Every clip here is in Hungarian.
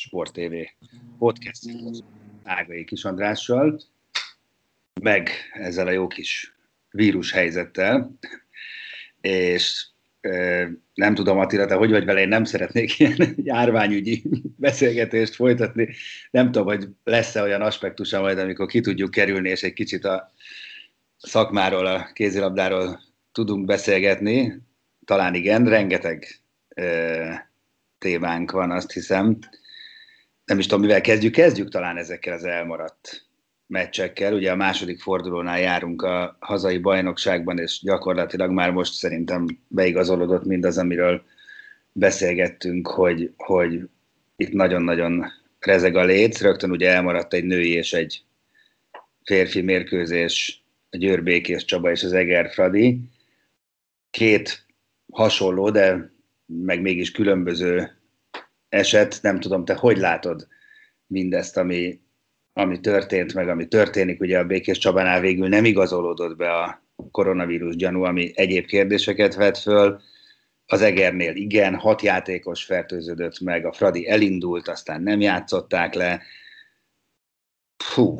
Sport TV podcast Ágai Kis Andrással, meg ezzel a jó kis vírus helyzettel, és nem tudom, Attila, te hogy vagy vele, én nem szeretnék ilyen járványügyi beszélgetést folytatni. Nem tudom, hogy lesz-e olyan aspektusa majd, amikor ki tudjuk kerülni, és egy kicsit a szakmáról, a kézilabdáról tudunk beszélgetni. Talán igen, rengeteg témánk van, azt hiszem. Nem is tudom, mivel kezdjük. Kezdjük talán ezekkel az elmaradt meccsekkel. Ugye a második fordulónál járunk a hazai bajnokságban, és gyakorlatilag már most szerintem beigazolódott mindaz, amiről beszélgettünk, hogy, hogy itt nagyon-nagyon rezeg a léc. Rögtön ugye elmaradt egy női és egy férfi mérkőzés, a Győr Békés Csaba és az Eger Fradi. Két hasonló, de meg mégis különböző eset. Nem tudom, te hogy látod mindezt, ami, ami történt, meg ami történik, ugye a Békés Csabánál végül nem igazolódott be a koronavírus gyanú, ami egyéb kérdéseket vet föl. Az Egernél igen, hat játékos fertőződött meg, a Fradi elindult, aztán nem játszották le. Fú.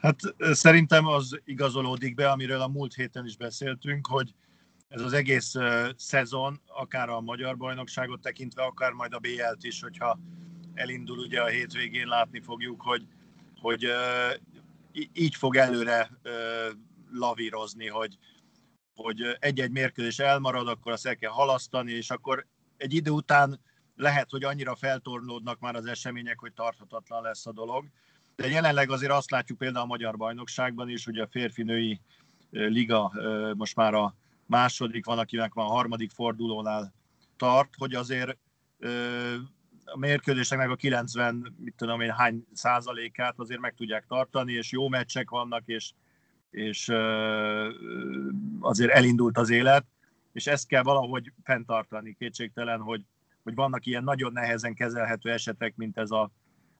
Hát szerintem az igazolódik be, amiről a múlt héten is beszéltünk, hogy ez az egész szezon, akár a magyar bajnokságot tekintve, akár majd a BL-t is, hogyha elindul ugye a hétvégén, látni fogjuk, hogy, hogy így fog előre lavírozni, hogy, hogy egy-egy mérkőzés elmarad, akkor azt el kell halasztani, és akkor egy idő után lehet, hogy annyira feltornódnak már az események, hogy tarthatatlan lesz a dolog. De jelenleg azért azt látjuk például a Magyar Bajnokságban is, hogy a férfi-női liga most már a második, van akinek a harmadik fordulónál tart, hogy azért a mérkőzéseknek a 90, mit tudom én, hány százalékát azért meg tudják tartani, és jó meccsek vannak, és, és azért elindult az élet, és ezt kell valahogy fenntartani. Kétségtelen, hogy, hogy vannak ilyen nagyon nehezen kezelhető esetek, mint ez a,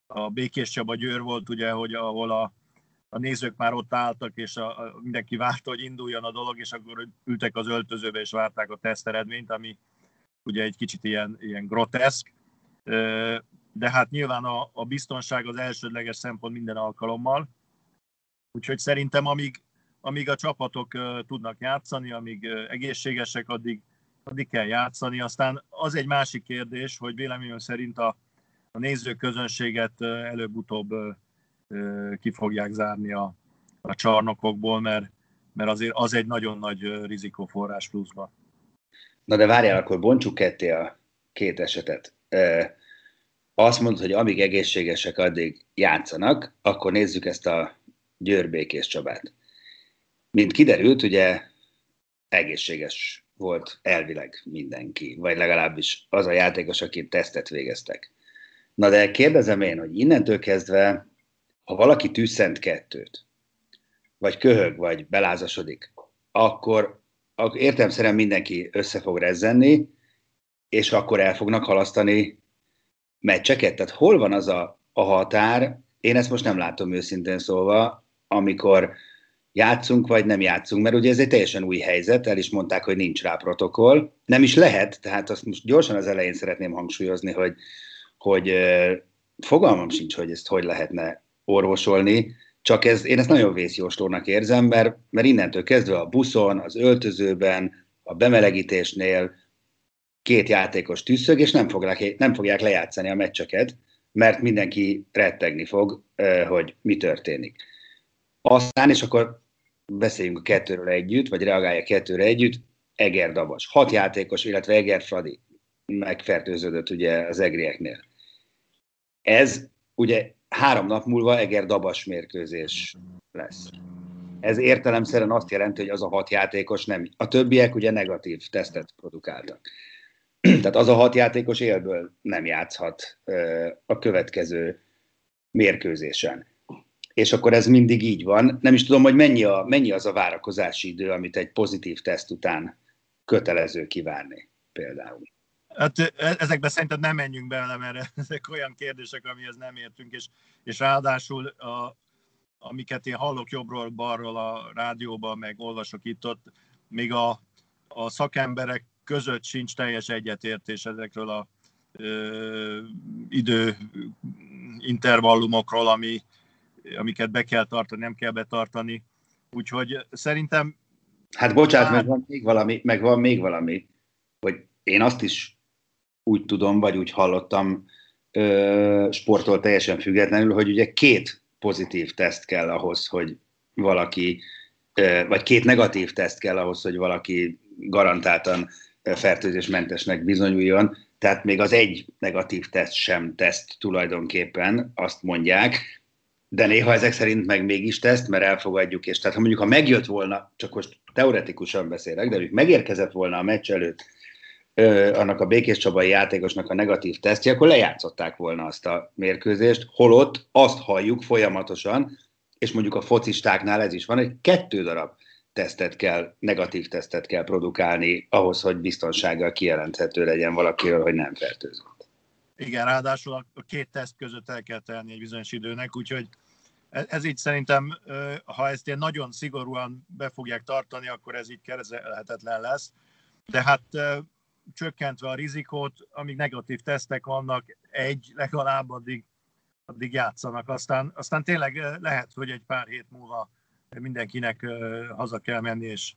a Békés Csaba Győr volt, ugye, hogy ahol a, a nézők már ott álltak, és a, a, mindenki várta, hogy induljon a dolog, és akkor ültek az öltözőbe, és várták a teszt eredményt, ami ugye egy kicsit ilyen, ilyen groteszk de hát nyilván a, a biztonság az elsődleges szempont minden alkalommal. Úgyhogy szerintem amíg, amíg a csapatok tudnak játszani, amíg egészségesek, addig, addig kell játszani. Aztán az egy másik kérdés, hogy véleményem szerint a, a nézőközönséget előbb-utóbb ki fogják zárni a, a csarnokokból, mert, mert azért az egy nagyon nagy rizikóforrás pluszba. Na de várjál, akkor bontsuk ketté a két esetet azt mondod, hogy amíg egészségesek, addig játszanak, akkor nézzük ezt a győrbékés Csabát. Mint kiderült, ugye egészséges volt elvileg mindenki, vagy legalábbis az a játékos, akit tesztet végeztek. Na de kérdezem én, hogy innentől kezdve, ha valaki tűzszent kettőt, vagy köhög, vagy belázasodik, akkor, akkor értelmszerűen mindenki össze fog rezzenni, és akkor el fognak halasztani meccseket? Tehát hol van az a, a határ? Én ezt most nem látom őszintén szólva, amikor játszunk vagy nem játszunk, mert ugye ez egy teljesen új helyzet, el is mondták, hogy nincs rá protokoll. Nem is lehet, tehát azt most gyorsan az elején szeretném hangsúlyozni, hogy, hogy fogalmam sincs, hogy ezt hogy lehetne orvosolni, csak ez, én ezt nagyon vészjóslónak érzem, mert, mert innentől kezdve a buszon, az öltözőben, a bemelegítésnél két játékos tűzszög, és nem fogják, nem fogják lejátszani a meccseket, mert mindenki rettegni fog, hogy mi történik. Aztán, és akkor beszéljünk a kettőről együtt, vagy reagálja kettőre együtt, Eger Dabas. Hat játékos, illetve Eger Fradi megfertőződött ugye az egrieknél. Ez ugye három nap múlva Eger Dabas mérkőzés lesz. Ez értelemszerűen azt jelenti, hogy az a hat játékos nem. A többiek ugye negatív tesztet produkáltak. Tehát az a hat játékos élből nem játszhat a következő mérkőzésen. És akkor ez mindig így van. Nem is tudom, hogy mennyi, a, mennyi az a várakozási idő, amit egy pozitív teszt után kötelező kívánni például. Hát e, ezekbe szerintem nem menjünk bele, mert ezek olyan kérdések, amihez nem értünk, és, és ráadásul a, amiket én hallok jobbról, balról a rádióban, meg olvasok itt-ott, még a, a szakemberek között sincs teljes egyetértés ezekről a ö, idő intervallumokról, ami, amiket be kell tartani, nem kell betartani. Úgyhogy szerintem... Hát bocsánat, meg van még valami, meg van még valami, hogy én azt is úgy tudom, vagy úgy hallottam ö, sporttól teljesen függetlenül, hogy ugye két pozitív teszt kell ahhoz, hogy valaki, vagy két negatív teszt kell ahhoz, hogy valaki garantáltan fertőzésmentesnek bizonyuljon, tehát még az egy negatív teszt sem teszt tulajdonképpen, azt mondják, de néha ezek szerint meg mégis teszt, mert elfogadjuk, és tehát ha mondjuk ha megjött volna, csak most teoretikusan beszélek, de hogy megérkezett volna a meccs előtt annak a Békés Csabai játékosnak a negatív tesztje, akkor lejátszották volna azt a mérkőzést, holott azt halljuk folyamatosan, és mondjuk a focistáknál ez is van, hogy kettő darab tesztet kell, negatív tesztet kell produkálni ahhoz, hogy biztonsággal kijelenthető legyen valakiről, hogy nem fertőzött. Igen, ráadásul a két teszt között el kell tenni egy bizonyos időnek, úgyhogy ez, ez így szerintem, ha ezt ilyen nagyon szigorúan be fogják tartani, akkor ez így kezelhetetlen lesz. De hát csökkentve a rizikót, amíg negatív tesztek vannak, egy legalább addig, addig játszanak. Aztán, aztán tényleg lehet, hogy egy pár hét múlva mindenkinek haza kell menni és,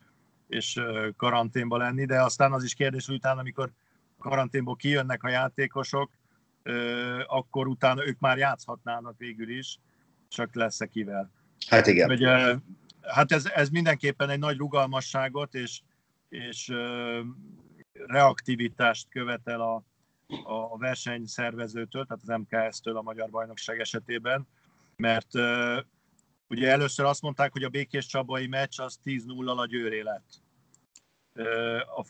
és karanténba lenni, de aztán az is kérdés, hogy utána, amikor karanténból kijönnek a játékosok, akkor utána ők már játszhatnának végül is, csak lesz-e kivel. Hát igen. Hogy, hát ez, ez mindenképpen egy nagy rugalmasságot és, és reaktivitást követel a, a versenyszervezőtől, tehát az MKS-től a Magyar Bajnokság esetében, mert Ugye először azt mondták, hogy a Békés Csabai meccs az 10-0-al a győré lett.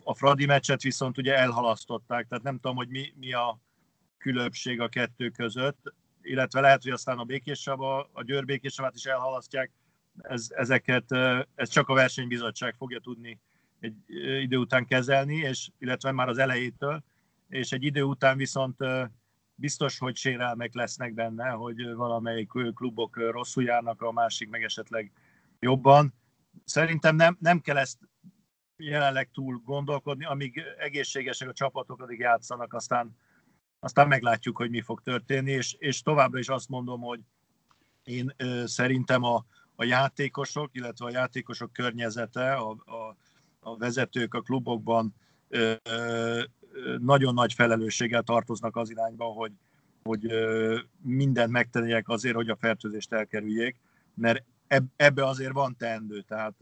A Fradi meccset viszont ugye elhalasztották, tehát nem tudom, hogy mi, mi a különbség a kettő között, illetve lehet, hogy aztán a Békés Csaba, a Győr Békés Csabát is elhalasztják, ez, ezeket, ez csak a versenybizottság fogja tudni egy idő után kezelni, és, illetve már az elejétől, és egy idő után viszont biztos, hogy sérelmek lesznek benne, hogy valamelyik klubok rosszul járnak, a másik meg esetleg jobban. Szerintem nem, nem kell ezt jelenleg túl gondolkodni, amíg egészségesek a csapatok, addig játszanak, aztán, aztán meglátjuk, hogy mi fog történni, és, és továbbra is azt mondom, hogy én szerintem a, a játékosok, illetve a játékosok környezete, a, a, a vezetők a klubokban nagyon nagy felelősséggel tartoznak az irányba, hogy, hogy mindent megtennék azért, hogy a fertőzést elkerüljék, mert ebbe azért van teendő, tehát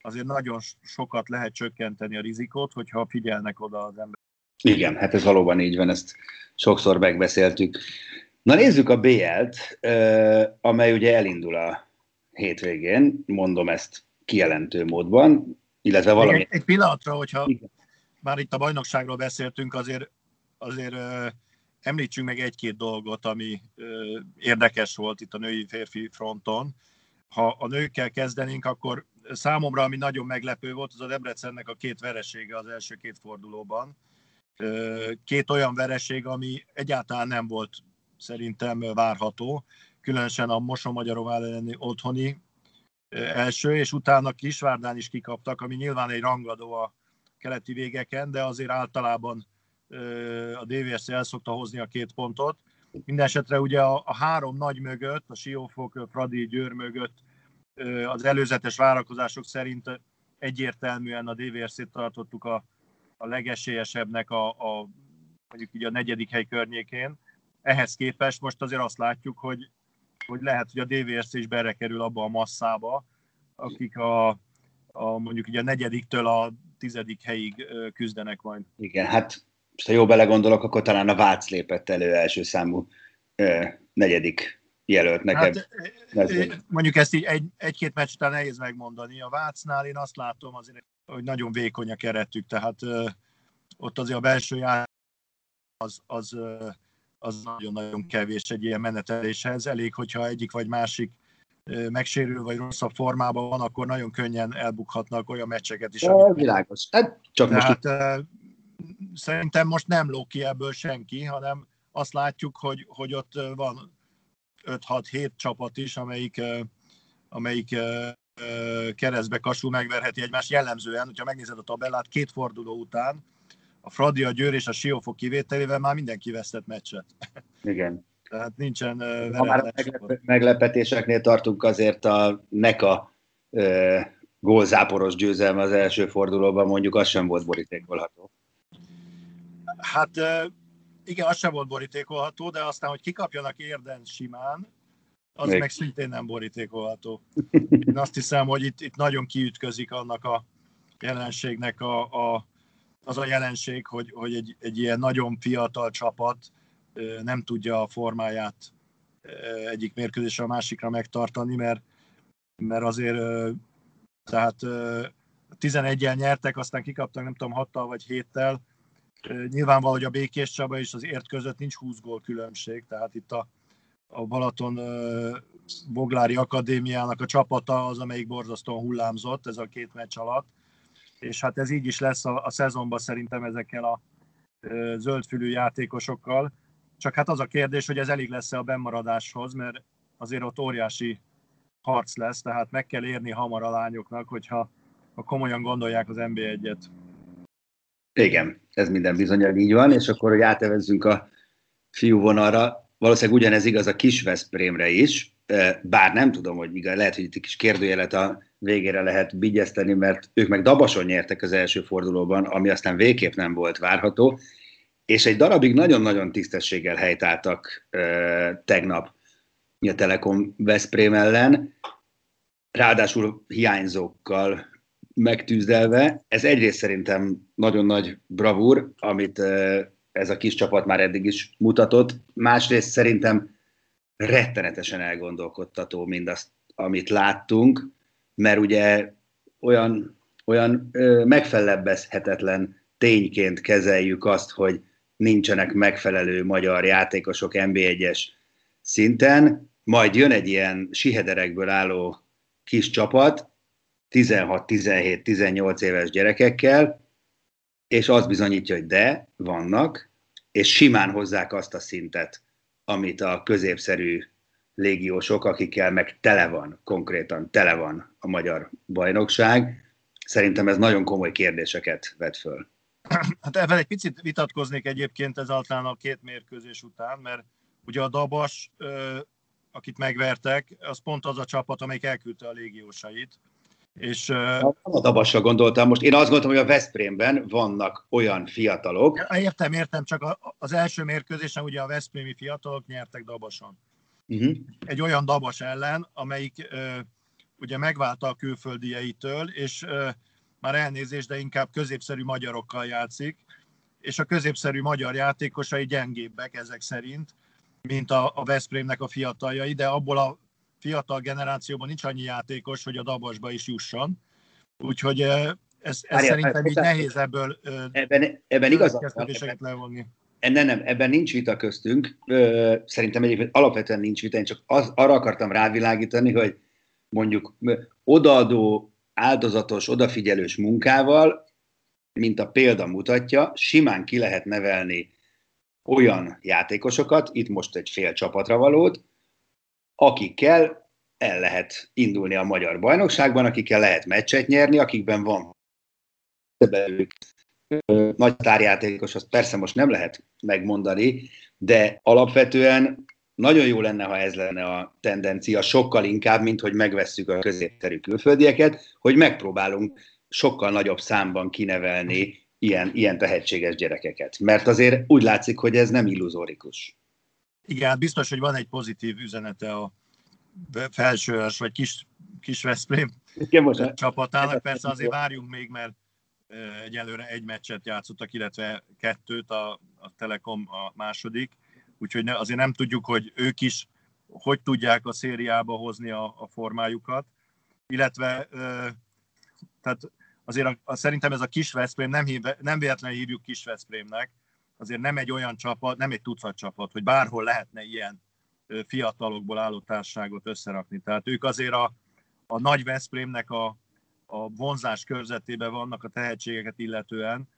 azért nagyon sokat lehet csökkenteni a rizikót, hogyha figyelnek oda az ember. Igen, hát ez valóban így van, ezt sokszor megbeszéltük. Na nézzük a BL-t, amely ugye elindul a hétvégén, mondom ezt kijelentő módban, illetve valami... Egy, egy pillanatra, hogyha Igen már itt a bajnokságról beszéltünk, azért, azért említsünk meg egy-két dolgot, ami érdekes volt itt a női-férfi fronton. Ha a nőkkel kezdenénk, akkor számomra, ami nagyon meglepő volt, az a Debrecennek a két veresége az első két fordulóban. Két olyan vereség, ami egyáltalán nem volt szerintem várható, különösen a Mosomagyarová elleni otthoni első, és utána Kisvárdán is kikaptak, ami nyilván egy rangadó a keleti végeken, de azért általában a DVS el szokta hozni a két pontot. Mindenesetre ugye a, a három nagy mögött, a Siófok, Fradi, Győr mögött az előzetes várakozások szerint egyértelműen a DVS-t tartottuk a, a legesélyesebbnek a, a mondjuk így a negyedik hely környékén. Ehhez képest most azért azt látjuk, hogy, hogy lehet, hogy a DVSC is kerül abba a masszába, akik a, a mondjuk így a negyediktől a tizedik helyig küzdenek majd. Igen, hát ha jó belegondolok, akkor talán a Vác lépett elő első számú negyedik jelölt nekem. Hát, mondjuk ezt így egy, egy-két meccs után nehéz megmondani. A Vácnál én azt látom azért, hogy nagyon vékony a keretük, tehát ö, ott azért a belső jár az, az, ö, az nagyon-nagyon kevés egy ilyen meneteléshez. Elég, hogyha egyik vagy másik megsérül, vagy rosszabb formában van, akkor nagyon könnyen elbukhatnak olyan meccseket is. Ja, világos. Hát csak Tehát, most... Szerintem most nem ló ki ebből senki, hanem azt látjuk, hogy, hogy ott van 5-6-7 csapat is, amelyik, amelyik keresztbe kasul megverheti egymást jellemzően, hogyha megnézed a tabellát, két forduló után a Fradi, a Győr és a Siófok kivételével már mindenki vesztett meccset. Igen. Tehát nincsen uh, Ha már meglep- meglepetéseknél tartunk, azért a NECA uh, gólzáporos győzelme az első fordulóban mondjuk az sem volt borítékolható. Hát uh, igen, az sem volt borítékolható, de aztán, hogy kikapjanak érden simán, az Még. meg szintén nem borítékolható. Én azt hiszem, hogy itt, itt nagyon kiütközik annak a jelenségnek a, a, az a jelenség, hogy, hogy egy, egy ilyen nagyon fiatal csapat nem tudja a formáját egyik mérkőzésre a másikra megtartani, mert, mert azért tehát 11-el nyertek, aztán kikaptak nem tudom 6 vagy 7-tel. Nyilvánvaló, hogy a Békés Csaba és az ért között nincs 20 gól különbség, tehát itt a, a Balaton Boglári Akadémiának a csapata az, amelyik borzasztóan hullámzott ez a két meccs alatt, és hát ez így is lesz a, a szezonban szerintem ezekkel a zöldfülű játékosokkal. Csak hát az a kérdés, hogy ez elég lesz-e a bemaradáshoz, mert azért ott óriási harc lesz, tehát meg kell érni hamar a lányoknak, hogyha ha komolyan gondolják az NB1-et. Igen, ez minden bizonyal így van, és akkor, hogy átevezzünk a fiú vonalra, valószínűleg ugyanez igaz a kis Veszprémre is, bár nem tudom, hogy igaz, lehet, hogy itt egy kis kérdőjelet a végére lehet bigyeszteni, mert ők meg Dabason nyertek az első fordulóban, ami aztán végképp nem volt várható, és egy darabig nagyon-nagyon tisztességgel helytáltak ö, tegnap a Telekom Veszprém ellen, ráadásul hiányzókkal megtűzdelve. Ez egyrészt szerintem nagyon nagy bravúr, amit ö, ez a kis csapat már eddig is mutatott, másrészt szerintem rettenetesen elgondolkodtató mindazt, amit láttunk, mert ugye olyan, olyan ö, megfelebbezhetetlen tényként kezeljük azt, hogy nincsenek megfelelő magyar játékosok NB1-es szinten, majd jön egy ilyen sihederekből álló kis csapat, 16-17-18 éves gyerekekkel, és az bizonyítja, hogy de, vannak, és simán hozzák azt a szintet, amit a középszerű légiósok, akikkel meg tele van, konkrétan tele van a magyar bajnokság. Szerintem ez nagyon komoly kérdéseket vet föl. Hát ebben egy picit vitatkoznék egyébként ezáltal a két mérkőzés után, mert ugye a Dabas, akit megvertek, az pont az a csapat, amelyik elküldte a légiósait. És, a Dabasra gondoltam. Most én azt gondoltam, hogy a Veszprémben vannak olyan fiatalok. Értem, értem, csak az első mérkőzésen ugye a Veszprémi fiatalok nyertek Dabason. Uh-huh. Egy olyan Dabas ellen, amelyik ugye megválta a külföldieitől, és már elnézést, de inkább középszerű magyarokkal játszik, és a középszerű magyar játékosai gyengébbek ezek szerint, mint a, a Veszprémnek a fiataljai, de abból a fiatal generációban nincs annyi játékos, hogy a Dabasba is jusson. Úgyhogy ez, ez Várjál, szerintem így nehéz ebből ebben, ebben igazad van. levonni. Nem, nem, ebben nincs vita köztünk. Szerintem egyébként alapvetően nincs vita, én csak az, arra akartam rávilágítani, hogy mondjuk odaadó áldozatos, odafigyelős munkával, mint a példa mutatja, simán ki lehet nevelni olyan játékosokat, itt most egy fél csapatra valót, akikkel el lehet indulni a magyar bajnokságban, akikkel lehet meccset nyerni, akikben van nagy tárjátékos, azt persze most nem lehet megmondani, de alapvetően nagyon jó lenne, ha ez lenne a tendencia, sokkal inkább, mint hogy megvesszük a középterű külföldieket, hogy megpróbálunk sokkal nagyobb számban kinevelni ilyen, ilyen tehetséges gyerekeket. Mert azért úgy látszik, hogy ez nem illuzórikus. Igen, biztos, hogy van egy pozitív üzenete a felsőös vagy kis, kis Veszprém Igen, most csapatának. Persze azért várjunk még, mert egyelőre egy meccset játszottak, illetve kettőt, a, a Telekom a második, úgyhogy ne, azért nem tudjuk, hogy ők is hogy tudják a szériába hozni a, a formájukat, illetve tehát azért a, a, szerintem ez a kis Veszprém, nem, hív, nem véletlenül hívjuk kis Veszprémnek, azért nem egy olyan csapat, nem egy tucat csapat, hogy bárhol lehetne ilyen fiatalokból álló társaságot összerakni. Tehát ők azért a, a nagy Veszprémnek a, a vonzás körzetében vannak a tehetségeket illetően.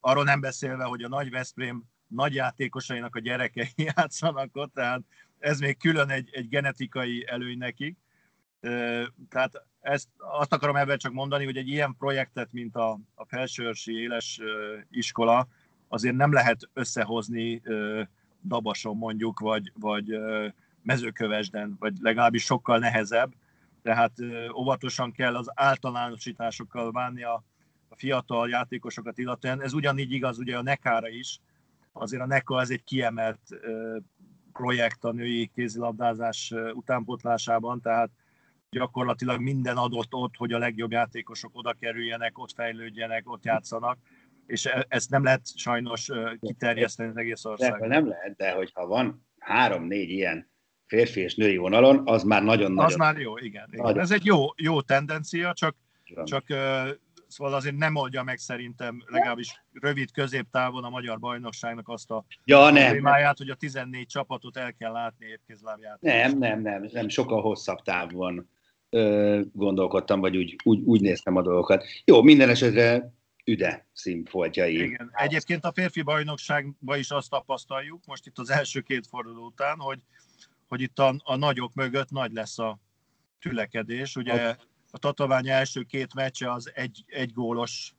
Arról nem beszélve, hogy a nagy Veszprém nagy játékosainak a gyerekei játszanak ott, tehát ez még külön egy, egy genetikai előny nekik. Tehát ezt azt akarom ebben csak mondani, hogy egy ilyen projektet, mint a, a felsőörsi éles iskola, azért nem lehet összehozni Dabason mondjuk, vagy, vagy mezőkövesden, vagy legalábbis sokkal nehezebb. Tehát óvatosan kell az általánosításokkal bánni a, a fiatal játékosokat illetően. Ez ugyanígy igaz ugye a Nekára is. Azért a Neka ez egy kiemelt projekt a női kézilabdázás utánpotlásában, tehát gyakorlatilag minden adott ott, hogy a legjobb játékosok oda kerüljenek, ott fejlődjenek, ott játszanak, és e, ezt nem lehet sajnos kiterjeszteni az egész országban. Nem lehet, de hogyha van három-négy ilyen férfi és női vonalon, az már nagyon-nagyon... Az már jó, igen. igen. Ez egy jó, jó tendencia, csak, csak szóval azért nem oldja meg szerintem legalábbis rövid középtávon a magyar bajnokságnak azt a ja, nem, problémáját, hogy a 14 csapatot el kell látni évkézlábját. Nem, nem, nem, nem, sokkal hosszabb távon ö, gondolkodtam, vagy úgy, úgy, úgy néztem a dolgokat. Jó, minden esetre üde színfoltjai. Igen. Egyébként a férfi bajnokságban is azt tapasztaljuk, most itt az első két forduló után, hogy, hogy itt a, a nagyok mögött nagy lesz a tülekedés. Ugye a Tatovány első két meccse az egy, egy gólos,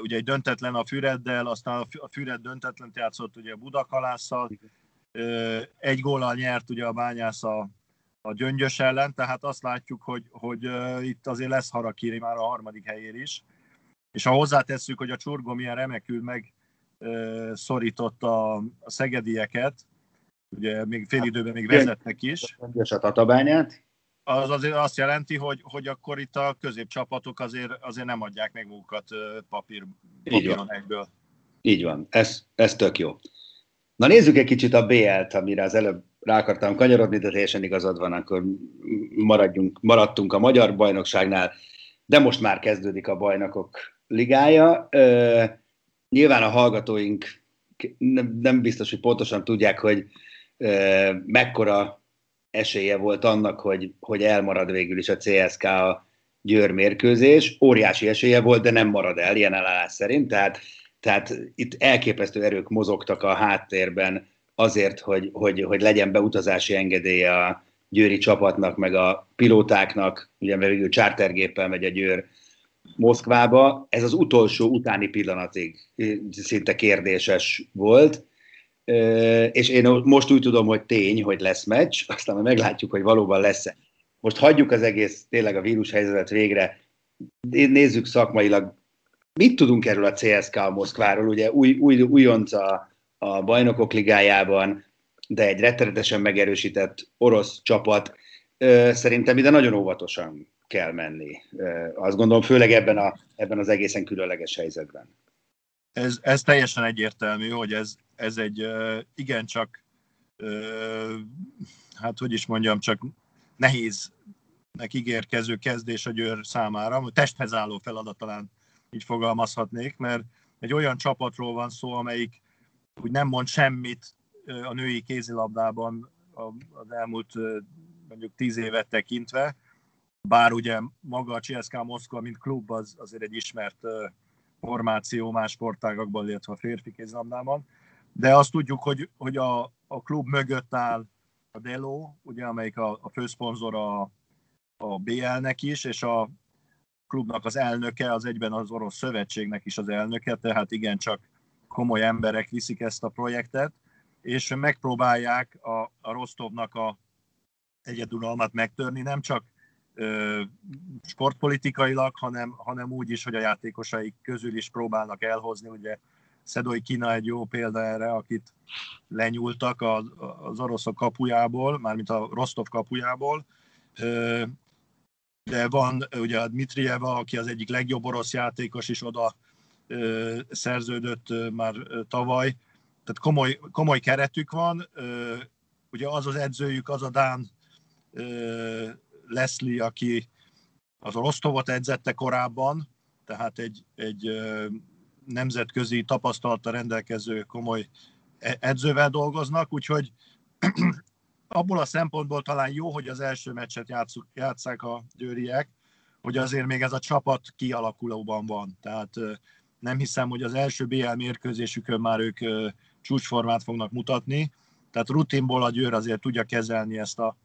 ugye egy döntetlen a Füreddel, aztán a Füred döntetlen játszott ugye a Budakalásszal, egy góllal nyert ugye a Bányász a, a Gyöngyös ellen, tehát azt látjuk, hogy, hogy itt azért lesz harakiri már a harmadik helyér is. És ha hozzátesszük, hogy a Csurgó milyen remekül meg szorította a szegedieket, ugye még fél időben még vezetnek is. A Tatabányát az azért azt jelenti, hogy, hogy akkor itt a középcsapatok azért, azért nem adják meg magukat papír, papíron egyből. Így van, ez, ez tök jó. Na nézzük egy kicsit a BL-t, amire az előbb rá akartam kanyarodni, de teljesen igazad van, akkor maradjunk, maradtunk a magyar bajnokságnál, de most már kezdődik a bajnokok ligája. Ö, nyilván a hallgatóink nem, nem biztos, hogy pontosan tudják, hogy mekkora esélye volt annak, hogy, hogy elmarad végül is a CSK a Győr mérkőzés. Óriási esélye volt, de nem marad el, ilyen elállás szerint. Tehát, tehát itt elképesztő erők mozogtak a háttérben azért, hogy, hogy, hogy legyen beutazási engedélye a győri csapatnak, meg a pilótáknak, ugye mert végül chartergéppel megy a Győr Moszkvába. Ez az utolsó utáni pillanatig szinte kérdéses volt és én most úgy tudom, hogy tény, hogy lesz meccs, aztán majd meglátjuk, hogy valóban lesz-e. Most hagyjuk az egész, tényleg a vírus helyzetet végre, nézzük szakmailag, mit tudunk erről a CSK a Moszkváról, ugye új, új, újonc a, a bajnokok ligájában, de egy rettenetesen megerősített orosz csapat, szerintem ide nagyon óvatosan kell menni. Azt gondolom, főleg ebben, a, ebben az egészen különleges helyzetben. Ez, ez teljesen egyértelmű, hogy ez, ez egy igencsak, hát hogy is mondjam, csak nehéznek ígérkező kezdés a Győr számára, testhez álló feladat talán így fogalmazhatnék, mert egy olyan csapatról van szó, amelyik úgy nem mond semmit a női kézilabdában az elmúlt mondjuk tíz évet tekintve, bár ugye maga a CSKA Moszkva, mint klub, az azért egy ismert formáció más sportágakban, illetve a férfi kézilabdában. De azt tudjuk, hogy, hogy a, a klub mögött áll a Delo, ugye, amelyik a, a főszponzor a, a BL-nek is, és a klubnak az elnöke, az egyben az orosz szövetségnek is az elnöke, tehát igencsak komoly emberek viszik ezt a projektet, és megpróbálják a, a Rostovnak a egyeduralmat megtörni, nem csak sportpolitikailag, hanem, hanem úgy is, hogy a játékosaik közül is próbálnak elhozni. Ugye Szedoi Kina egy jó példa erre, akit lenyúltak az, az oroszok kapujából, mármint a Rostov kapujából. De van ugye a Dmitrieva, aki az egyik legjobb orosz játékos is oda szerződött már tavaly. Tehát komoly, komoly keretük van. Ugye az az edzőjük, az a Dán Leslie, aki az Rostovot edzette korábban, tehát egy, egy nemzetközi tapasztalata rendelkező komoly e-, edzővel dolgoznak, úgyhogy abból a szempontból talán jó, hogy az első meccset játszuk, játszák a győriek, hogy azért még ez a csapat kialakulóban van. Tehát nem hiszem, hogy az első BL mérkőzésükön már ők csúcsformát fognak mutatni, tehát rutinból a Győr azért tudja kezelni ezt a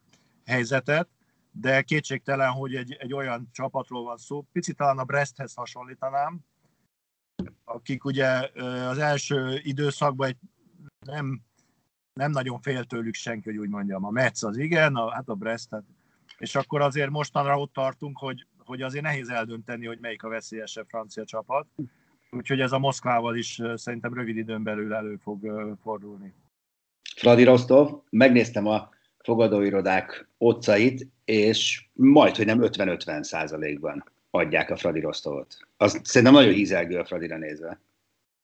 helyzetet, de kétségtelen, hogy egy, egy olyan csapatról van szó, picit talán a Bresthez hasonlítanám, akik ugye az első időszakban egy nem, nem nagyon fél tőlük senki, hogy úgy mondjam. A Metz az igen, a, hát a Brest, hát, és akkor azért mostanra ott tartunk, hogy, hogy azért nehéz eldönteni, hogy melyik a veszélyesebb francia csapat. Úgyhogy ez a Moszkvával is szerintem rövid időn belül elő fog fordulni. Fradi Rostov, megnéztem a fogadóirodák otcait, és majd, hogy nem 50-50 százalékban adják a Fradi Rostovot. Az szerintem nagyon hízelgő a Fradira nézve.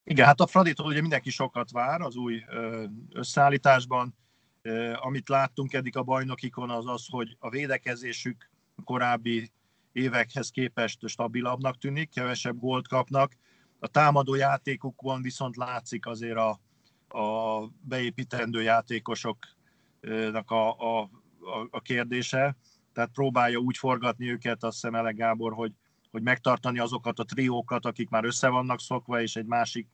Igen, hát a Fraditól ugye mindenki sokat vár az új összeállításban. Amit láttunk eddig a bajnokikon az az, hogy a védekezésük korábbi évekhez képest stabilabbnak tűnik, kevesebb gólt kapnak. A támadó játékukban viszont látszik azért a, a beépítendő játékosoknak a, a, a kérdése, tehát próbálja úgy forgatni őket, azt hiszem Ele Gábor, hogy hogy megtartani azokat a triókat, akik már össze vannak szokva, és egy másik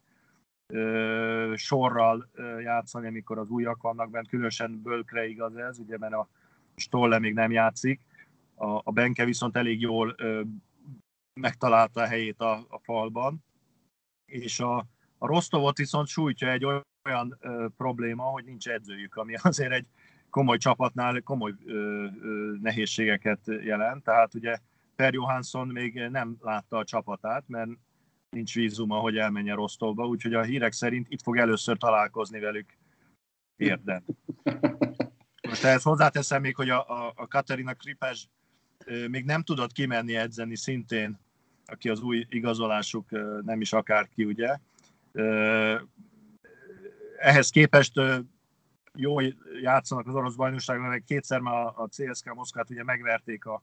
ö, sorral ö, játszani, amikor az újak vannak bent, különösen Bölkre igaz ez, ugye, mert a Stolle még nem játszik, a, a Benke viszont elég jól ö, megtalálta a helyét a, a falban, és a, a Rostovot viszont sújtja egy olyan ö, probléma, hogy nincs edzőjük, ami azért egy komoly csapatnál komoly ö, ö, nehézségeket jelent, tehát ugye Per Johansson még nem látta a csapatát, mert nincs vízuma, hogy elmenjen Rostovba, úgyhogy a hírek szerint itt fog először találkozni velük érden. Most ehhez hozzáteszem még, hogy a, a, a Katerina Kripes még nem tudott kimenni edzeni szintén, aki az új igazolásuk nem is akárki, ugye. Ehhez képest jó játszanak az orosz bajnokságban, meg kétszer már a CSK Moszkvát ugye megverték a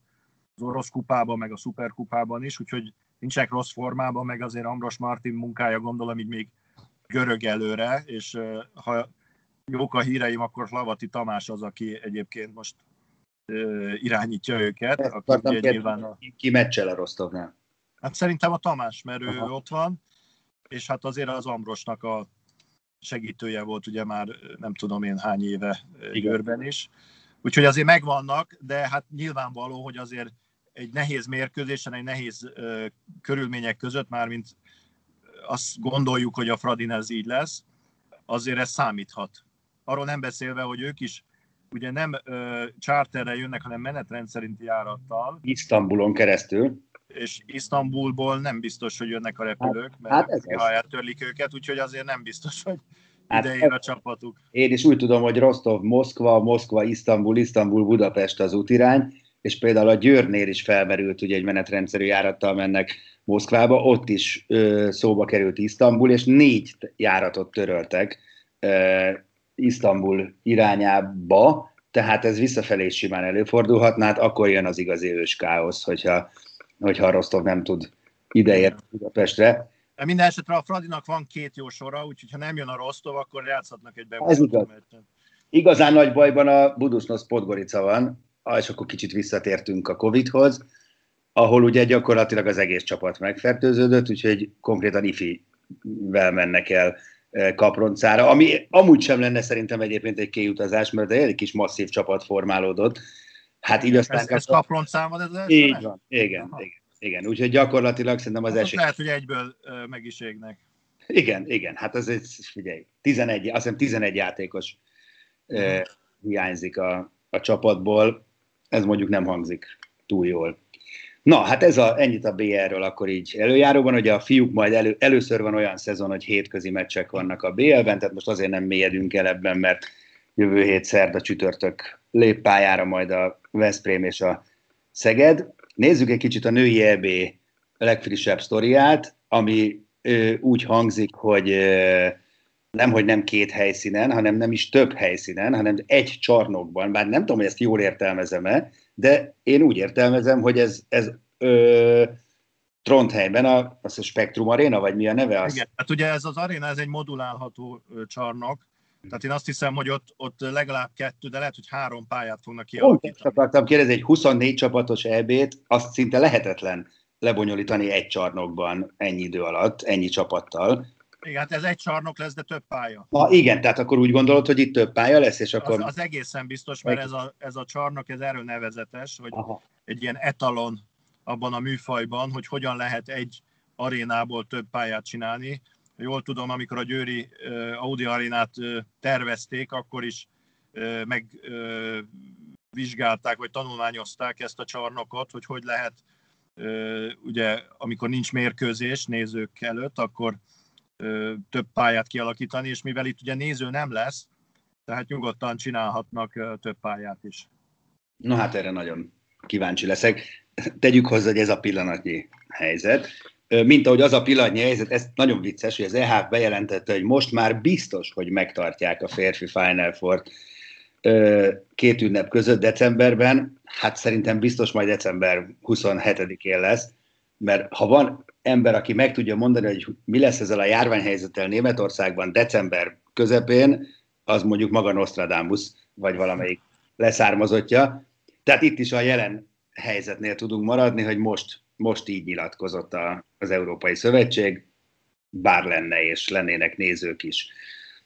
az orosz kupában, meg a szuperkupában is, úgyhogy nincsenek rossz formában, meg azért Ambros Martin munkája gondolom így még görög előre, és ha jók a híreim, akkor Lavati Tamás az, aki egyébként most irányítja őket. Ezt aki ugye nyilván a... Ki meccsel a Rostovnál? Hát szerintem a Tamás, mert ő Aha. ott van, és hát azért az Ambrosnak a segítője volt ugye már nem tudom én hány éve Görben is. Úgyhogy azért megvannak, de hát nyilvánvaló, hogy azért egy nehéz mérkőzésen, egy nehéz ö, körülmények között, mármint azt gondoljuk, hogy a Fradin ez így lesz, azért ez számíthat. Arról nem beszélve, hogy ők is ugye nem ö, charterre jönnek, hanem menetrend szerinti járattal. Isztambulon keresztül. És Isztambulból nem biztos, hogy jönnek a repülők, hát, mert hát ez ha eltörlik őket, úgyhogy azért nem biztos, hogy hát ide ér a csapatuk. Én is úgy tudom, hogy Rostov, Moszkva, Moszkva, Isztambul, Isztambul, Budapest az útirány, és például a Győrnél is felmerült, hogy egy menetrendszerű járattal mennek Moszkvába, ott is ö, szóba került Isztambul, és négy járatot töröltek ö, Isztambul irányába, tehát ez visszafelé is simán előfordulhatna, hát akkor jön az igazi ős káosz, hogyha, hogyha Rostov nem tud ideért Budapestre. De minden esetre a Fradinak van két jó sora, úgyhogy ha nem jön a Rostov, akkor játszhatnak egy bemutató Igazán nagy bajban a Budusnos Podgorica van, és akkor kicsit visszatértünk a Covid-hoz, ahol ugye gyakorlatilag az egész csapat megfertőződött, úgyhogy konkrétan ifi-vel mennek el e, kaproncára, ami amúgy sem lenne szerintem egyébként egy kiutazás, mert egy kis masszív csapat formálódott. Hát így aztán... Ez, ez kaproncán van ez az Így van, igen, igen, igen. Úgyhogy gyakorlatilag szerintem az hát esély... Lehet, hogy egyből meg is égnek. Igen, igen, hát az egy, figyelj, 11, azt hiszem 11 játékos uh, hiányzik a, a csapatból, ez mondjuk nem hangzik túl jól. Na, hát ez a, ennyit a BL-ről akkor így előjáróban, hogy a fiúk majd elő, először van olyan szezon, hogy hétközi meccsek vannak a BL-ben, tehát most azért nem mélyedünk el ebben, mert jövő hét szerda csütörtök lép pályára majd a Veszprém és a Szeged. Nézzük egy kicsit a női EB legfrissebb sztoriát, ami ö, úgy hangzik, hogy ö, nem, hogy nem két helyszínen, hanem nem is több helyszínen, hanem egy csarnokban, bár nem tudom, hogy ezt jól értelmezem-e, de én úgy értelmezem, hogy ez, ez ö, Trondheimben a, az a Spektrum Arena, vagy mi a neve? Az? Igen, hát ugye ez az aréna, ez egy modulálható csarnok, tehát én azt hiszem, hogy ott, ott legalább kettő, de lehet, hogy három pályát fognak kialakítani. Pont akartam kérdezni, egy 24 csapatos EB-t, azt szinte lehetetlen lebonyolítani egy csarnokban ennyi idő alatt, ennyi csapattal. Igen, hát ez egy csarnok lesz, de több pálya. Na igen, tehát akkor úgy gondolod, hogy itt több pálya lesz, és akkor... Az, az egészen biztos, mert ez a, ez a csarnok, ez erről nevezetes, hogy Aha. egy ilyen etalon abban a műfajban, hogy hogyan lehet egy arénából több pályát csinálni. Jól tudom, amikor a Győri uh, Audi arénát uh, tervezték, akkor is uh, megvizsgálták, vagy tanulmányozták ezt a csarnokot, hogy hogy lehet, ugye, amikor nincs mérkőzés nézők előtt, akkor több pályát kialakítani, és mivel itt ugye néző nem lesz, tehát nyugodtan csinálhatnak több pályát is. Na hát erre nagyon kíváncsi leszek. Tegyük hozzá, hogy ez a pillanatnyi helyzet. Mint ahogy az a pillanatnyi helyzet, ez nagyon vicces, hogy az EH bejelentette, hogy most már biztos, hogy megtartják a férfi Final four két ünnep között decemberben. Hát szerintem biztos majd december 27-én lesz, mert ha van ember, aki meg tudja mondani, hogy mi lesz ezzel a járványhelyzettel Németországban december közepén, az mondjuk maga Nostradamus, vagy valamelyik leszármazottja. Tehát itt is a jelen helyzetnél tudunk maradni, hogy most, most így nyilatkozott a, az Európai Szövetség, bár lenne és lennének nézők is.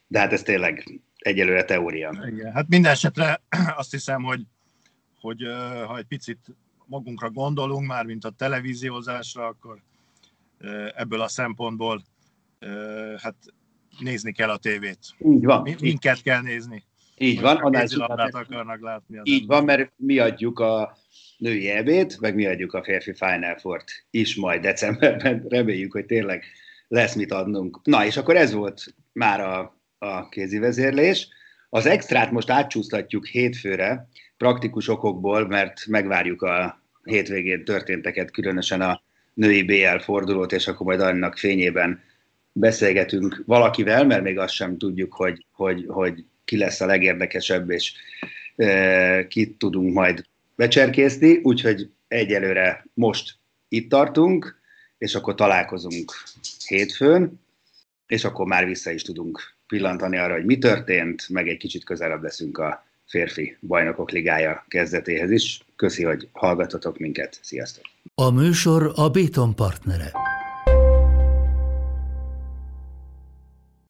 De hát ez tényleg egyelőre teória. Igen, hát minden esetre azt hiszem, hogy, hogy ha egy picit magunkra gondolunk, már mint a televíziózásra, akkor ebből a szempontból hát nézni kell a tévét. Így van. Minket kell nézni. Így van. Annál akarnak látni. Így van, mert mi adjuk a női ebét, meg mi adjuk a férfi Final Four-t is majd decemberben. Reméljük, hogy tényleg lesz mit adnunk. Na, és akkor ez volt már a, a kézi vezérlés. Az extrát most átcsúsztatjuk hétfőre, praktikus okokból, mert megvárjuk a hétvégén történteket, különösen a női BL fordulót, és akkor majd annak fényében beszélgetünk valakivel, mert még azt sem tudjuk, hogy, hogy, hogy ki lesz a legérdekesebb, és e, kit tudunk majd becserkészni, úgyhogy egyelőre most itt tartunk, és akkor találkozunk hétfőn, és akkor már vissza is tudunk pillantani arra, hogy mi történt, meg egy kicsit közelebb leszünk a férfi bajnokok ligája kezdetéhez is. Köszi, hogy hallgatotok minket. Sziasztok! A műsor a Béton partnere.